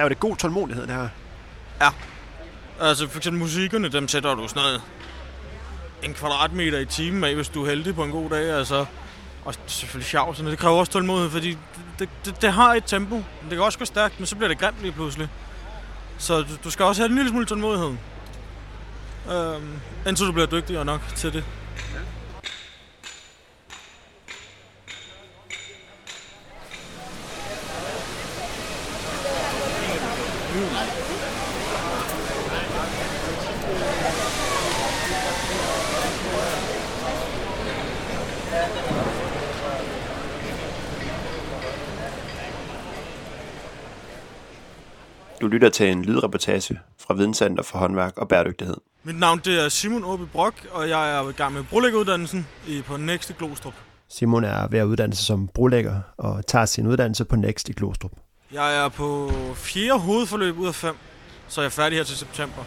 kræver det god tålmodighed, det her. Altså for eksempel musikkerne, dem sætter du sådan noget en kvadratmeter i timen af, hvis du er heldig på en god dag. Altså, og selvfølgelig sjovt, sådan, det kræver også tålmodighed, fordi det, det, det, har et tempo. Det kan også gå stærkt, men så bliver det grimt lige pludselig. Så du, du skal også have en lille smule tålmodighed. Øhm, indtil du bliver dygtigere nok til det. Du lytter til en lydreportage fra Videnscenter for håndværk og bæredygtighed. Mit navn det er Simon Åby Brock, og jeg er i gang med brolæggeruddannelsen i, på Next i Glostrup. Simon er ved at uddanne sig som brolægger og tager sin uddannelse på Next i Glostrup. Jeg er på fjerde hovedforløb ud af fem, så jeg er færdig her til september.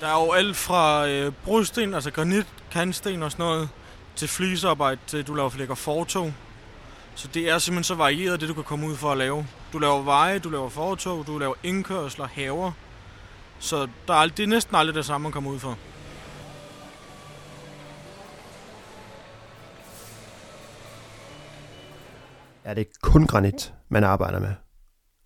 Der er jo alt fra øh, brudsten, altså granit, kantsten og sådan noget, til flisearbejde, til du laver flækker fortog. Så det er simpelthen så varieret, det du kan komme ud for at lave. Du laver veje, du laver fortog, du laver indkørsler, haver. Så der er, det er næsten aldrig det samme, man kommer ud for. Er det kun granit, man arbejder med?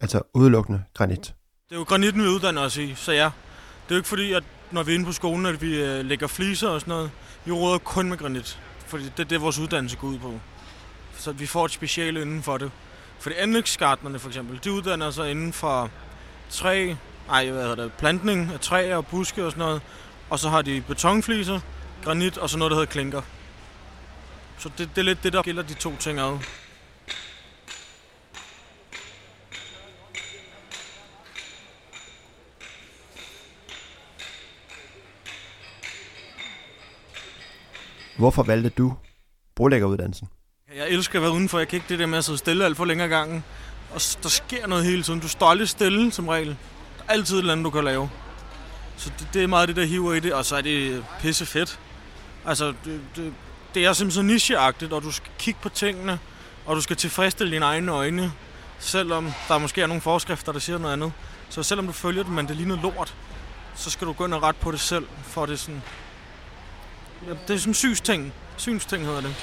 Altså udelukkende granit. Det er jo granitten, vi uddanner os i, så ja. Det er jo ikke fordi, at når vi er inde på skolen, at vi øh, lægger fliser og sådan noget. Vi råder kun med granit, fordi det er det, vores uddannelse går ud på. Så vi får et speciale inden for det. For de anlægsgartnerne for eksempel, de uddanner sig inden for træ, ej, hvad hedder det, plantning af træer og buske og sådan noget. Og så har de betonfliser, granit og så noget, der hedder klinker. Så det, det er lidt det, der gælder de to ting ad. Hvorfor valgte du brolæggeruddannelsen? Jeg elsker at være udenfor. Jeg kan ikke det der med at sidde stille alt for længere gangen. Og der sker noget hele tiden. Du står aldrig stille som regel. Der er altid et eller andet, du kan lave. Så det, det er meget det, der hiver i det. Og så er det pisse fedt. Altså, det, det, det er simpelthen så nicheagtigt, og du skal kigge på tingene, og du skal tilfredsstille dine egne øjne, selvom der måske er nogle forskrifter, der siger noget andet. Så selvom du følger dem, men det ligner lort, så skal du gå ind og rette på det selv, for det er sådan... Ja, det er sådan en synsting. Synsting hedder det.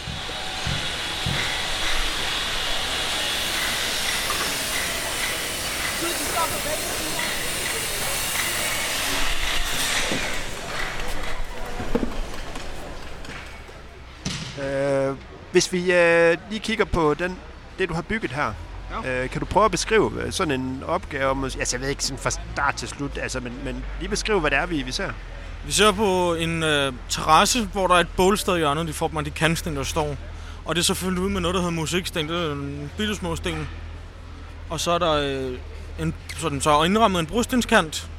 Øh, hvis vi øh, lige kigger på den, det, du har bygget her. Ja. Øh, kan du prøve at beskrive øh, sådan en opgave? mås- Altså, jeg ved ikke sådan fra start til slut, altså, men, men lige beskrive, hvad det er, vi, vi ser. Vi ser på en øh, terrasse, hvor der er et bålsted i hjørnet, de får man de kantsten, der står. Og det er så fyldt ud med noget, der hedder musiksten. Det er en bitte små sten. Og så er der øh, en, sådan, så indrammet en brostenskant,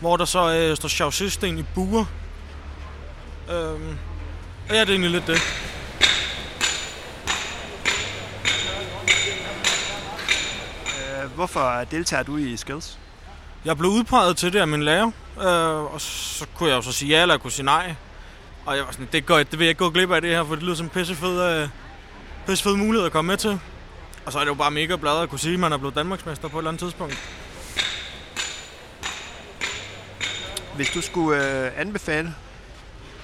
hvor der så øh, står chaussesten i buer. Øhm, ja, det er egentlig lidt det. Øh, hvorfor deltager du i Skills? Jeg blev udpeget til det af min lærer, øh, og så kunne jeg jo så sige ja, eller jeg kunne sige nej. Og jeg var sådan, det, går, det vil jeg ikke gå glip af det her, for det lyder som en pissefed, øh, pissefed mulighed at komme med til. Og så er det jo bare mega bladet at kunne sige, at man er blevet Danmarksmester på et eller andet tidspunkt. Hvis du skulle øh, anbefale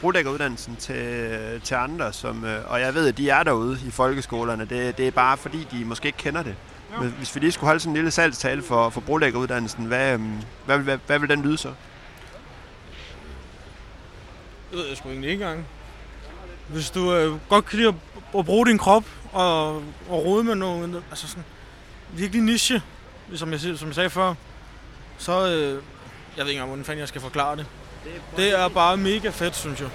brolæggeruddannelsen til, øh, til andre, som, øh, og jeg ved, at de er derude i folkeskolerne, det, det er bare fordi, de måske ikke kender det. Men hvis vi lige skulle holde sådan en lille salgstale for, for brolæggeruddannelsen, hvad, øh, hvad, vil, hvad, hvad vil den lyde så? Det ved jeg sgu egentlig ikke engang. Hvis du øh, godt kan lide at, at bruge din krop og, og rode med noget, altså sådan virkelig niche, som jeg, sig- som jeg sagde før, så øh, jeg ved ikke engang, hvordan fanden jeg skal forklare det. Det er bare mega fedt, synes jeg.